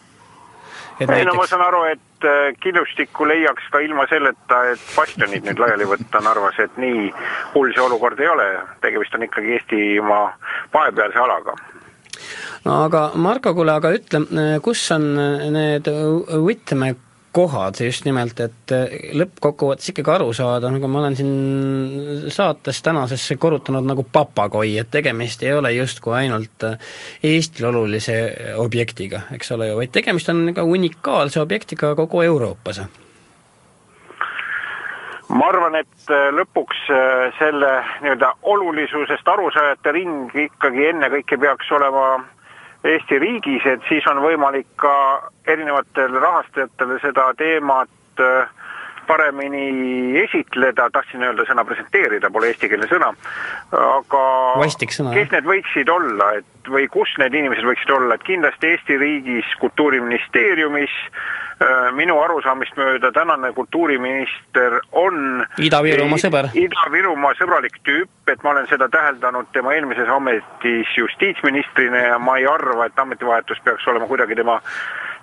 S6: ei no ma
S2: näiteks
S6: saan aru, et äh, killustikku leiaks ka ilma selleta, et bastionid nüüd laiali võtta Narvas, et nii hull see olukord ei ole, tegemist on ikkagi Eestimaa vahepealse alaga.
S2: no aga Marko, kuule, aga ütle, kus on need võtmekohad just nimelt, et lõppkokkuvõttes ikkagi aru saada, nagu ma olen siin saates tänasesse korrutanud nagu papagoi, et tegemist ei ole justkui ainult Eestile olulise objektiga, eks ole ju, vaid tegemist on ka unikaalse objektiga kogu Euroopas.
S6: ma arvan, et äh, lõpuks äh, selle nii-öelda olulisusest arusaajate ring ikkagi ennekõike peaks olema Eesti riigis, et siis on võimalik ka erinevatel rahastajatel seda teemat äh, paremini esitleda, tahtsin öelda sõna presenteerida, pole eestikeelne sõna, aga
S2: Vastik sõna,
S6: kes need võiksid olla, et või kus need inimesed võiksid olla, et kindlasti Eesti riigis Kultuuriministeeriumis äh, minu arusaamist mööda tänane kultuuriminister on
S2: Ida-Virumaa sõber.
S6: Ida-Virumaa sõbralik tüüp, et ma olen seda täheldanud tema eelmises ametis justiitsministrina ja ma ei arva, et ametivahetus peaks olema kuidagi tema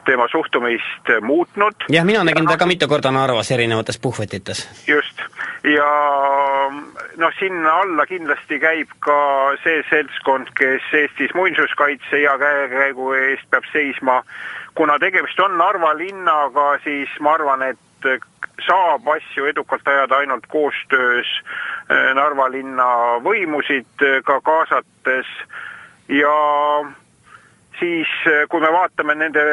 S6: tema suhtumist muutnud.
S2: jah, mina nägin ta ka mitu korda Narvas erinevates puhvetites.
S6: just, ja noh, sinna alla kindlasti käib ka see seltskond, kes Eestis muinsuskaitse hea käekäigu eest peab seisma. kuna tegemist on Narva linnaga, siis ma arvan, et saab asju edukalt ajada ainult koostöös eh, Narva linna võimusid eh, ka kaasates ja siis eh, kui me vaatame nende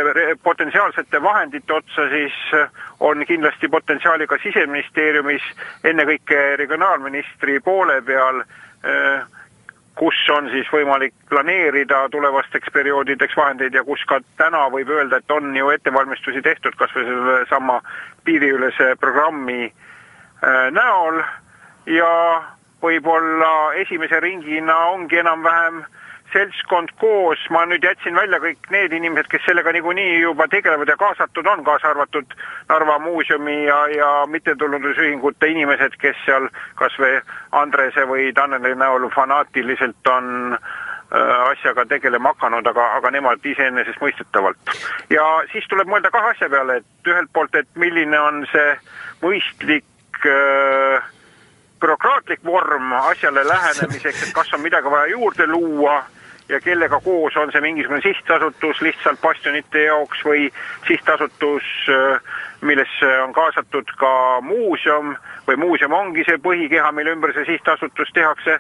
S6: potentsiaalsete vahendite otsa, siis eh, on kindlasti potentsiaali ka Siseministeeriumis, ennekõike regionaalministri poole peal, eh, kus on siis võimalik planeerida tulevasteks perioodideks vahendeid ja kus ka täna võib öelda, et on ju ettevalmistusi tehtud kas või sellesama piiriülese programmi näol. Ja võib-olla esimese ringina ongi enam-vähem seltskond koos, ma nüüd jätsin välja kõik need inimesed, kes sellega niikuinii juba tegelevad ja kaasatud on, kaasa arvatud Narva muuseumi ja, ja mittetulundusühingute inimesed, kes seal kas või Andrese või Taneli näol fanaatiliselt on äh, asjaga tegelema hakanud, aga, aga nemad iseenesestmõistetavalt. ja siis tuleb mõelda kahe asja peale, et ühelt poolt, et milline on see mõistlik äh, bürokraatlik vorm asjale lähenemiseks, et kas on midagi vaja juurde luua ja kellega koos on see mingisugune sihtasutus lihtsalt bastionite jaoks või sihtasutus, millesse on kaasatud ka muuseum või muuseum ongi see põhikeha, mille ümber see sihtasutus tehakse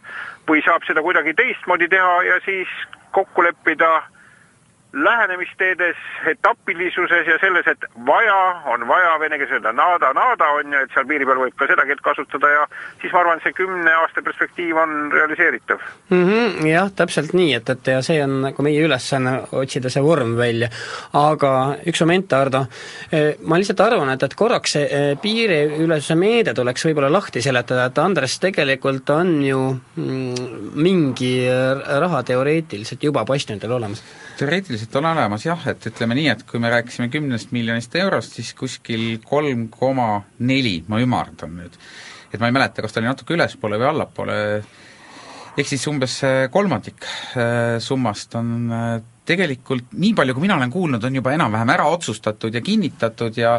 S6: või saab seda kuidagi teistmoodi teha ja siis kokku leppida lähenemisteedes, etapilisuses ja selles, et vaja on vaja, vene keeles öelda nada, nada on ju, et seal piiri peal võib ka seda keelt kasutada ja siis ma arvan, see kümne aasta perspektiiv on realiseeritav
S2: mm. -hmm, jah, täpselt nii, et, et ja see on nagu meie ülesanne, otsida see vorm välja. aga üks moment, Ardo, ma lihtsalt arvan, et, et korraks see eh, piiriülesuse meede tuleks võib-olla lahti seletada, et Andres, tegelikult on ju mm, mingi raha teoreetiliselt juba bastionidel olemas
S3: teoreetiliselt on olemas jah, et ütleme nii, et kui me rääkisime kümnest miljonist eurost, siis kuskil kolm koma neli, ma ümardan nüüd, et ma ei mäleta, kas ta oli natuke ülespoole või allapoole, ehk siis umbes äh, kolmandik äh, summast on äh, tegelikult nii palju, kui mina olen kuulnud, on juba enam-vähem ära otsustatud ja kinnitatud ja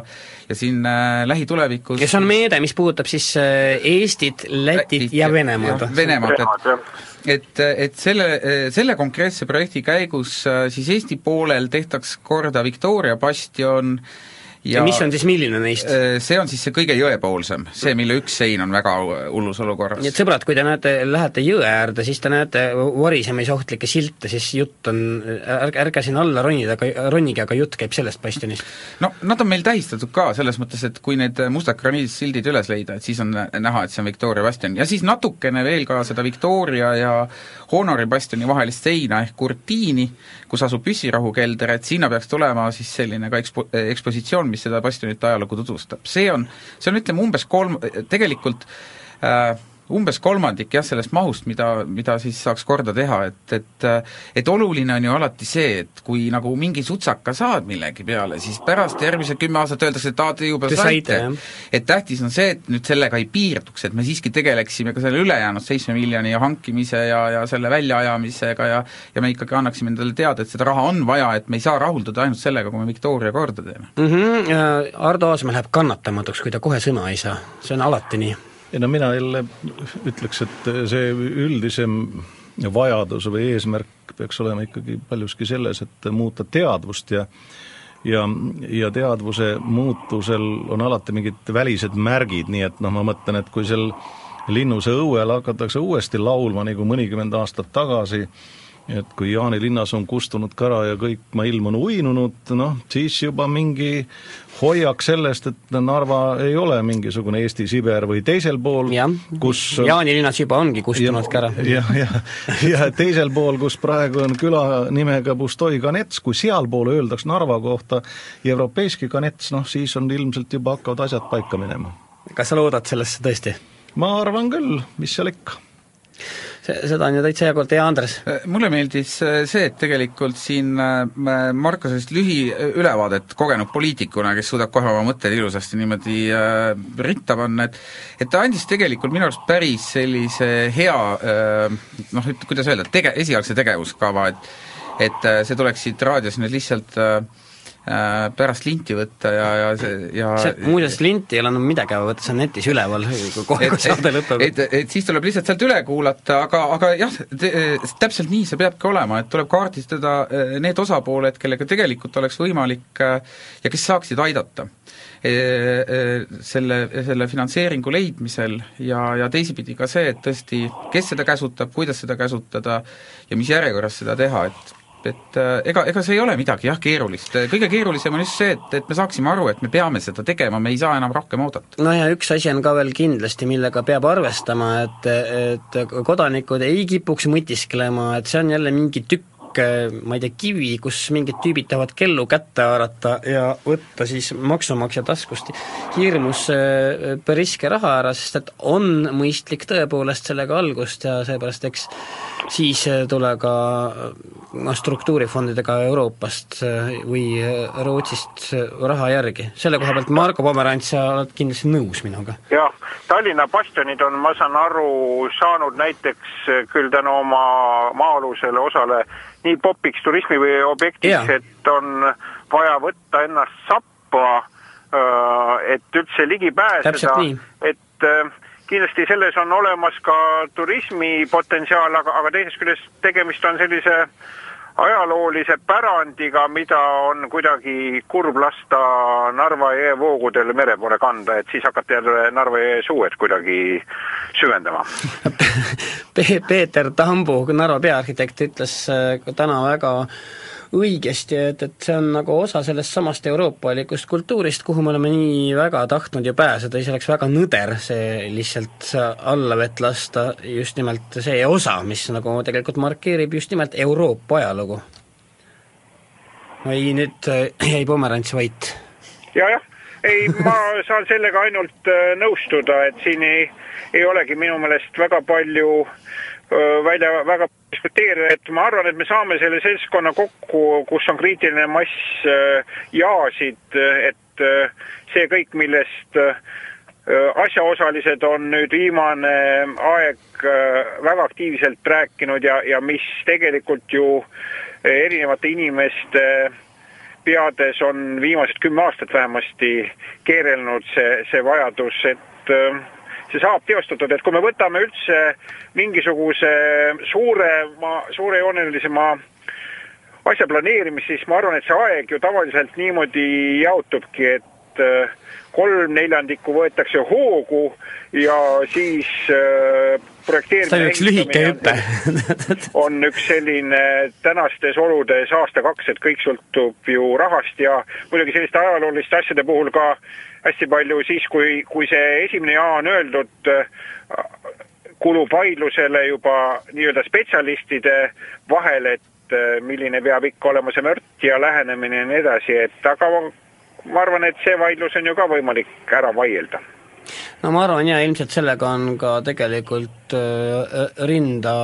S3: ja siin äh, lähitulevikus
S2: ja see on meede, mis puudutab siis Eestit, Lätit ja Venemaad.
S3: Venemaad, et et, et selle, selle konkreetse projekti käigus siis Eesti poolel tehtaks korda Victoria bastion
S2: ja, ja mis on siis milline neist?
S3: See on siis see kõige jõepoolsem, see, mille üks sein on väga hullus olukorras.
S2: nii et sõbrad, kui te näete, lähete jõe äärde, siis te näete varisemisohtlikke silte, siis jutt on, ärge, ärge sinna alla ronida, aga ronige, aga jutt käib sellest bastionist.
S3: no nad on meil tähistatud ka, selles mõttes, et kui need mustad graniidisildid üles leida, et siis on näha, et see on Victoria bastion ja siis natukene veel ka seda Victoria ja Honori bastioni vahelist seina ehk kurtiini, kus asub püssirahukelder, et sinna peaks tulema siis selline ka ekspo-, ekspositsioon, mis seda bastionite ajalugu tutvustab. see on, see on ütleme umbes kolm, tegelikult äh, umbes kolmandik jah, sellest mahust, mida, mida siis saaks korda teha, et, et et oluline on ju alati see, et kui nagu mingi sutsaka saad millegi peale, siis pärast järgmised kümme aastat öeldakse, et aa, te juba te saite, saite.. et tähtis on see, et nüüd sellega ei piirduks, et me siiski tegeleksime ka selle ülejäänud seitsme miljoni hankimise ja, ja selle väljaajamisega ja ja me ikkagi annaksime endale teada, et seda raha on vaja, et me ei saa rahulduda ainult sellega, kui me Victoria korda teeme
S2: mm. -hmm. Ardo Aasmäe läheb kannatamatuks, kui ta kohe sõna ei saa, see on alati nii
S5: ei no mina jälle ütleks, et see üldisem vajadus või eesmärk peaks olema ikkagi paljuski selles, et muuta teadvust ja ja, ja teadvuse muutusel on alati mingid välised märgid, nii et noh, ma mõtlen, et kui seal linnuse õuel hakatakse uuesti laulma, nagu mõnikümmend aastat tagasi, et kui Jaanilinnas on kustunud kära ja kõik ilm on uinunud, noh, siis juba mingi hoiak sellest, et Narva ei ole mingisugune Eesti Siber või teisel pool, kus
S2: Jaanilinnas juba ongi kustunud kära.
S5: jah, jah, ja teisel pool, kus praegu on küla nimega Bustoi kanets, kui sealpool öeldakse Narva kohta Europeiski kanets, noh siis on ilmselt juba hakkavad asjad paika minema.
S2: kas sa loodad sellesse tõesti?
S5: ma arvan küll, mis seal ikka
S2: see, seda on ju täitsa hea kord, ja Andres?
S3: Äh, mulle meeldis äh, see, et tegelikult siin äh, Marko sellist lühiülevaadet kogenud poliitikuna, kes suudab kohe oma mõtteid ilusasti niimoodi ritta panna, et et ta andis tegelikult minu arust päris sellise hea noh, kuidas öelda, tege-, esialgse tegevuskava, et et see tuleks siit raadios nüüd lihtsalt Äh, pärast linti võtta ja, ja see ja
S2: see, muuseas, linti ei ole enam midagi vaja võtta, see on netis üleval, kohe kui saade lõpeb.
S3: et, et, et siis tuleb lihtsalt sealt üle kuulata, aga, aga jah, täpselt nii see peabki olema, et tuleb kaardistada äh, need osapooled, kellega tegelikult oleks võimalik äh, ja kes saaksid aidata selle, selle finantseeringu leidmisel ja, ja teisipidi ka see, et tõesti, kes seda käsutab, kuidas seda käsutada ja mis järjekorras seda teha, et et äh, ega, ega see ei ole midagi jah, keerulist, kõige keerulisem on just see, et, et me saaksime aru, et me peame seda tegema, me ei saa enam rohkem oodata.
S2: no ja üks asi on ka veel kindlasti, millega peab arvestama, et, et kodanikud ei kipuks mõtisklema, et see on jälle mingi tükk ma ei tea, kivi, kus mingid tüübid tahavad kellu kätte haarata ja võtta siis maksumaksja taskust hirmus äh, riske raha ära, sest et on mõistlik tõepoolest sellega algust ja seepärast eks siis tule ka noh, struktuurifondidega Euroopast äh, või äh, Rootsist raha järgi. selle koha pealt, Marko Pomerants, sa oled kindlasti nõus minuga?
S6: jah, Tallinna bastionid on, ma saan aru, saanud näiteks küll tänu oma maa-alusele osale nii popiks turismiobjektiks, et on vaja võtta ennast sappa, äh, et üldse ligi pääseda, et kindlasti selles on olemas ka turismi potentsiaal, aga, aga teisest küljest tegemist on sellise ajaloolise pärandiga, mida on kuidagi kurb lasta Narva jõe voogudel mere poole kanda, et siis hakata jälle Narva jõe suued kuidagi süvendama.
S2: Peeter Tambu, Narva peaarhitekt, ütles äh, täna väga õigesti, et, et see on nagu osa sellest samast euroopalikust kultuurist, kuhu me oleme nii väga tahtnud ju pääseda, siis oleks väga nõder see lihtsalt allavett lasta, just nimelt see osa, mis nagu tegelikult markeerib just nimelt Euroopa ajalugu. või nüüd äh, jäi Pomerants vait
S6: ja,? jah, jah, ei, ma saan sellega ainult äh, nõustuda, et siin ei, ei olegi minu meelest väga palju äh, välja, väga diskuteerida, et ma arvan, et me saame selle seltskonna kokku, kus on kriitiline mass äh, jaasid, et äh, see kõik, millest äh, asjaosalised on nüüd viimane aeg väga aktiivselt rääkinud ja, ja mis tegelikult ju erinevate inimeste peades on viimased kümme aastat vähemasti keerelnud see, see vajadus, et see saab teostatud, et kui me võtame üldse mingisuguse suurema, suurejoonelisema asja planeerimist, siis ma arvan, et see aeg ju tavaliselt niimoodi jaotubki, et äh, kolm neljandikku võetakse hoogu ja siis äh, projekteerimine
S2: see on üks lühike hüpe.
S6: on üks selline tänastes oludes aasta-kaks, et kõik sõltub ju rahast ja muidugi selliste ajalooliste asjade puhul ka hästi palju siis, kui, kui see esimene jaa on öeldud, kulub vaidlusele juba nii-öelda spetsialistide vahel, et milline peab ikka olema see mört ja lähenemine ja nii edasi, et aga ma arvan, et see vaidlus on ju ka võimalik ära vaielda.
S2: No ma arvan jaa, ilmselt sellega on ka tegelikult äh, rinda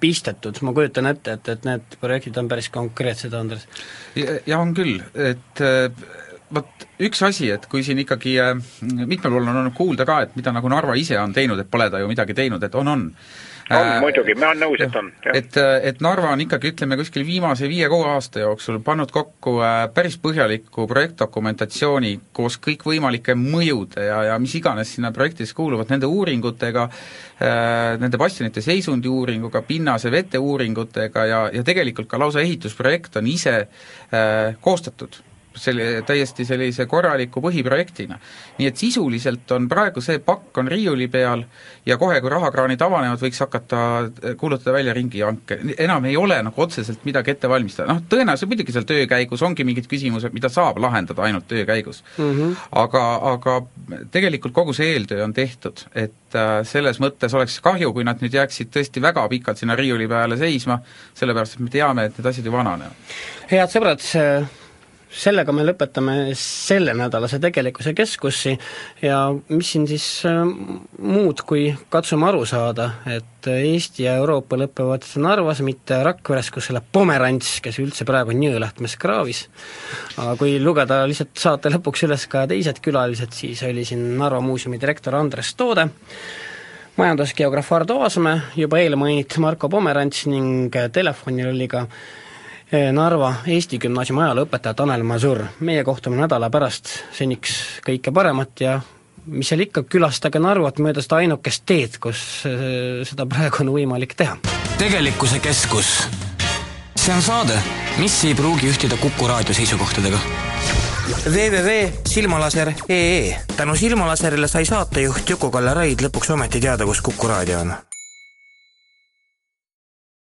S2: pistetud, ma kujutan ette, et, et need projektid on päris konkreetsed, Andres.
S3: ja on küll, et äh, vot üks asi, et kui siin ikkagi äh, mitmel pool on olnud kuulda ka, et mida nagu Narva ise on teinud, et pole ta ju midagi teinud, et on, on
S6: äh, muidugi, ma olen nõus, et on.
S3: et, et Narva on ikkagi, ütleme, kuskil viimase viie-kuue aasta jooksul pannud kokku äh, päris põhjaliku projektdokumentatsiooni koos kõikvõimalike mõjude ja, ja mis iganes sinna projektidesse kuuluvad, nende uuringutega, äh, nende bastionite seisundi uuringuga, pinnase vete uuringutega ja, ja tegelikult ka lausa ehitusprojekt on ise äh, koostatud selle, täiesti sellise korraliku põhiprojektina. nii et sisuliselt on praegu see pakk on riiuli peal ja kohe, kui rahakraanid avanevad, võiks hakata äh, kuulutada välja ringihanke. enam ei ole nagu otseselt midagi ette valmistada, noh tõenäoliselt muidugi seal töö käigus ongi mingid küsimused, mida saab lahendada ainult töö käigus mm. -hmm. aga, aga tegelikult kogu see eeltöö on tehtud, et äh, selles mõttes oleks kahju, kui nad nüüd jääksid tõesti väga pikalt sinna riiuli peale seisma, sellepärast et me teame, et need asjad ju vananevad.
S2: head sõbrad, sellega me lõpetame sellenädalase Tegelikkuse Keskusi ja mis siin siis äh, muud, kui katsume aru saada, et Eesti ja Euroopa lõpevad Narvas, mitte Rakveres, kus elab Pomerants, kes üldse praegu on Jõelähtmes kraavis. aga kui lugeda lihtsalt saate lõpuks üles ka teised külalised, siis oli siin Narva Muuseumi direktor Andres Toode, majandusgeograaf Ardo Aasmäe, juba eelmainitud Marko Pomerants ning telefonil oli ka Narva Eesti Gümnaasiumi ajalooõpetaja Tanel Masur. meie kohtume nädala pärast, seniks kõike paremat ja mis seal ikka, külastage Narvat mööda seda ainukest teed, kus seda praegu on võimalik teha.
S1: tegelikkuse keskus. see on saade, mis ei pruugi ühtida Kuku raadio seisukohtadega
S2: www.silmalaser.ee tänu Silmalaserile sai saatejuht Juku-Kalle Raid lõpuks ometi teada, kus Kuku raadio on